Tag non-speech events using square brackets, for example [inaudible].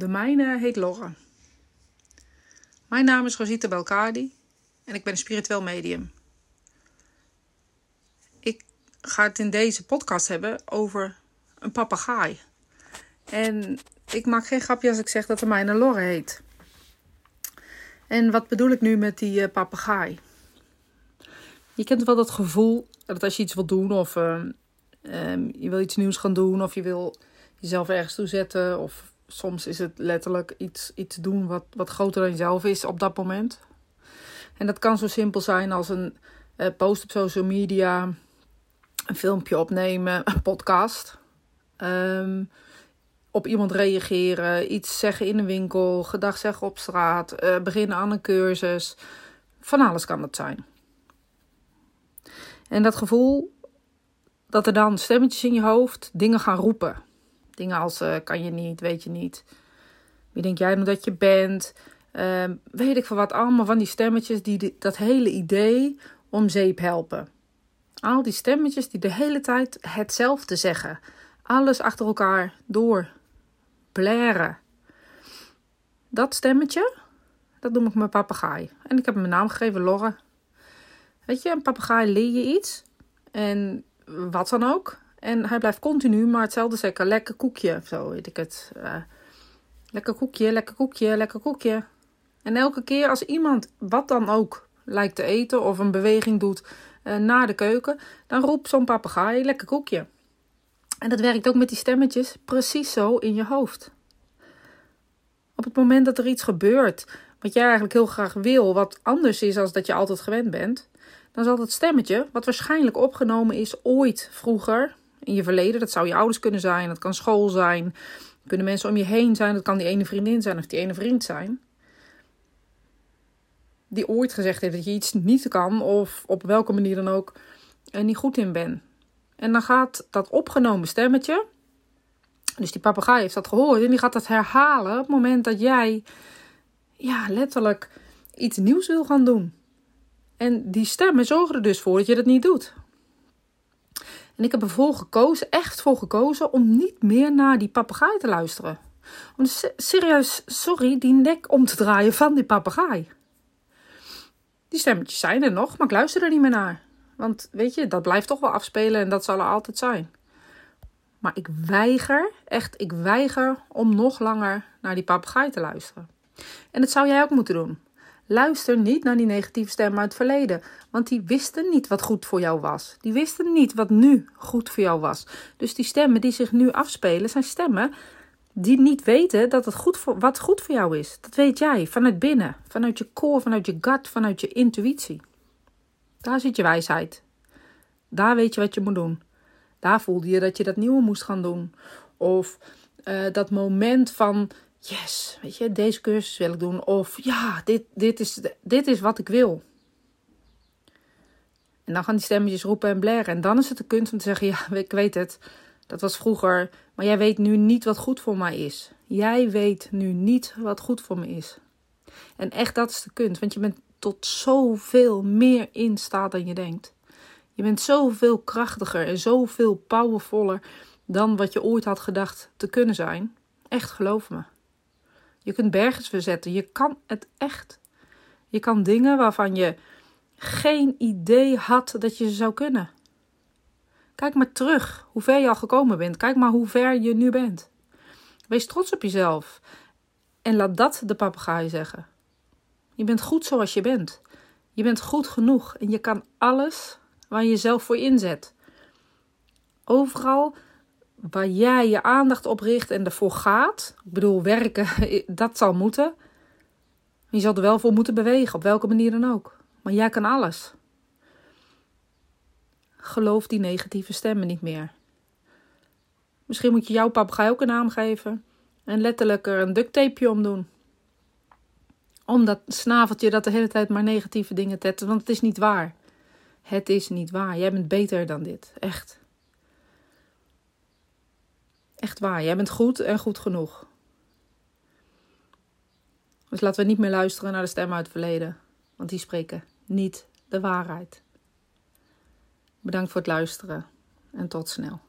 De mijne heet Lorre. Mijn naam is Rosita Belkadi en ik ben een spiritueel medium. Ik ga het in deze podcast hebben over een papegaai. En ik maak geen grapje als ik zeg dat de mijne Lorre heet. En wat bedoel ik nu met die uh, papegaai? Je kent wel dat gevoel dat als je iets wil doen of uh, um, je wil iets nieuws gaan doen of je wil jezelf ergens toe zetten of soms is het letterlijk iets, iets doen wat, wat groter dan jezelf is op dat moment. En dat kan zo simpel zijn als een uh, post op social media, een filmpje opnemen, een podcast. Um, op iemand reageren, iets zeggen in een winkel, gedag zeggen op straat, uh, beginnen aan een cursus. Van alles kan het zijn. En dat gevoel dat er dan stemmetjes in je hoofd dingen gaan roepen. Dingen als uh, kan je niet, weet je niet. Wie denk jij nou dat je bent? Uh, weet ik van wat allemaal van die stemmetjes die dat hele idee om zeep helpen. Al die stemmetjes die de hele tijd hetzelfde zeggen. Alles achter elkaar door. Blaren. Dat stemmetje, dat noem ik mijn papegaai. En ik heb hem een naam gegeven, Lorre. Weet je, een papegaai leer je iets. En wat dan ook. En hij blijft continu maar hetzelfde zeggen. Lekker koekje, zo weet ik het. Uh, lekker koekje, lekker koekje, lekker koekje. En elke keer als iemand wat dan ook lijkt te eten of een beweging doet uh, naar de keuken, dan roept zo'n papegaai lekker koekje. En dat werkt ook met die stemmetjes precies zo in je hoofd. Op het moment dat er iets gebeurt wat jij eigenlijk heel graag wil, wat anders is als dat je altijd gewend bent, dan zal dat stemmetje, wat waarschijnlijk opgenomen is ooit vroeger in je verleden, dat zou je ouders kunnen zijn, dat kan school zijn, kunnen mensen om je heen zijn, dat kan die ene vriendin zijn of die ene vriend zijn, die ooit gezegd heeft dat je iets niet kan of op welke manier dan ook er niet goed in bent. En dan gaat dat opgenomen stemmetje, dus die papegaai heeft dat gehoord en die gaat dat herhalen op het moment dat jij ja, letterlijk iets nieuws wil gaan doen. En die stemmen zorgen er dus voor dat je dat niet doet. En ik heb ervoor gekozen, echt voor gekozen, om niet meer naar die papegaai te luisteren. Om serieus, sorry, die nek om te draaien van die papegaai. Die stemmetjes zijn er nog, maar ik luister er niet meer naar. Want weet je, dat blijft toch wel afspelen en dat zal er altijd zijn. Maar ik weiger, echt, ik weiger om nog langer naar die papegaai te luisteren. En dat zou jij ook moeten doen. Luister niet naar die negatieve stemmen uit het verleden, want die wisten niet wat goed voor jou was. Die wisten niet wat nu goed voor jou was. Dus die stemmen die zich nu afspelen, zijn stemmen die niet weten dat het goed voor, wat goed voor jou is. Dat weet jij vanuit binnen, vanuit je core, vanuit je gut, vanuit je intuïtie. Daar zit je wijsheid. Daar weet je wat je moet doen. Daar voelde je dat je dat nieuwe moest gaan doen. Of uh, dat moment van yes, weet je, deze cursus wil ik doen. Of ja, dit, dit, is, dit is wat ik wil. En dan gaan die stemmetjes roepen en blaren. En dan is het de kunst om te zeggen, ja, [laughs] ik weet het. Dat was vroeger, maar jij weet nu niet wat goed voor mij is. Jij weet nu niet wat goed voor me is. En echt, dat is de kunst. Want je bent tot zoveel meer in staat dan je denkt. Je bent zoveel krachtiger en zoveel powervoller dan wat je ooit had gedacht te kunnen zijn. Echt, geloof me. Je kunt bergen verzetten. Je kan het echt. Je kan dingen waarvan je geen idee had dat je ze zou kunnen. Kijk maar terug hoe ver je al gekomen bent. Kijk maar hoe ver je nu bent. Wees trots op jezelf. En laat dat de papegaai zeggen. Je bent goed zoals je bent. Je bent goed genoeg en je kan alles waar je jezelf voor inzet. Overal waar jij je aandacht op richt en ervoor gaat, ik bedoel werken, [laughs] dat zal moeten. Je zal er wel voor moeten bewegen, op welke manier dan ook. Maar jij kan alles. Geloof die negatieve stemmen niet meer. Misschien moet je jouw papegaai ook een naam geven en letterlijk er een ducttapeje om doen. Om dat snaveltje dat de hele tijd maar negatieve dingen tettert, want het is niet waar. Het is niet waar. Jij bent beter dan dit. Echt. Echt waar, jij bent goed en goed genoeg. Dus laten we niet meer luisteren naar de stemmen uit het verleden, want die spreken niet de waarheid. Bedankt voor het luisteren en tot snel.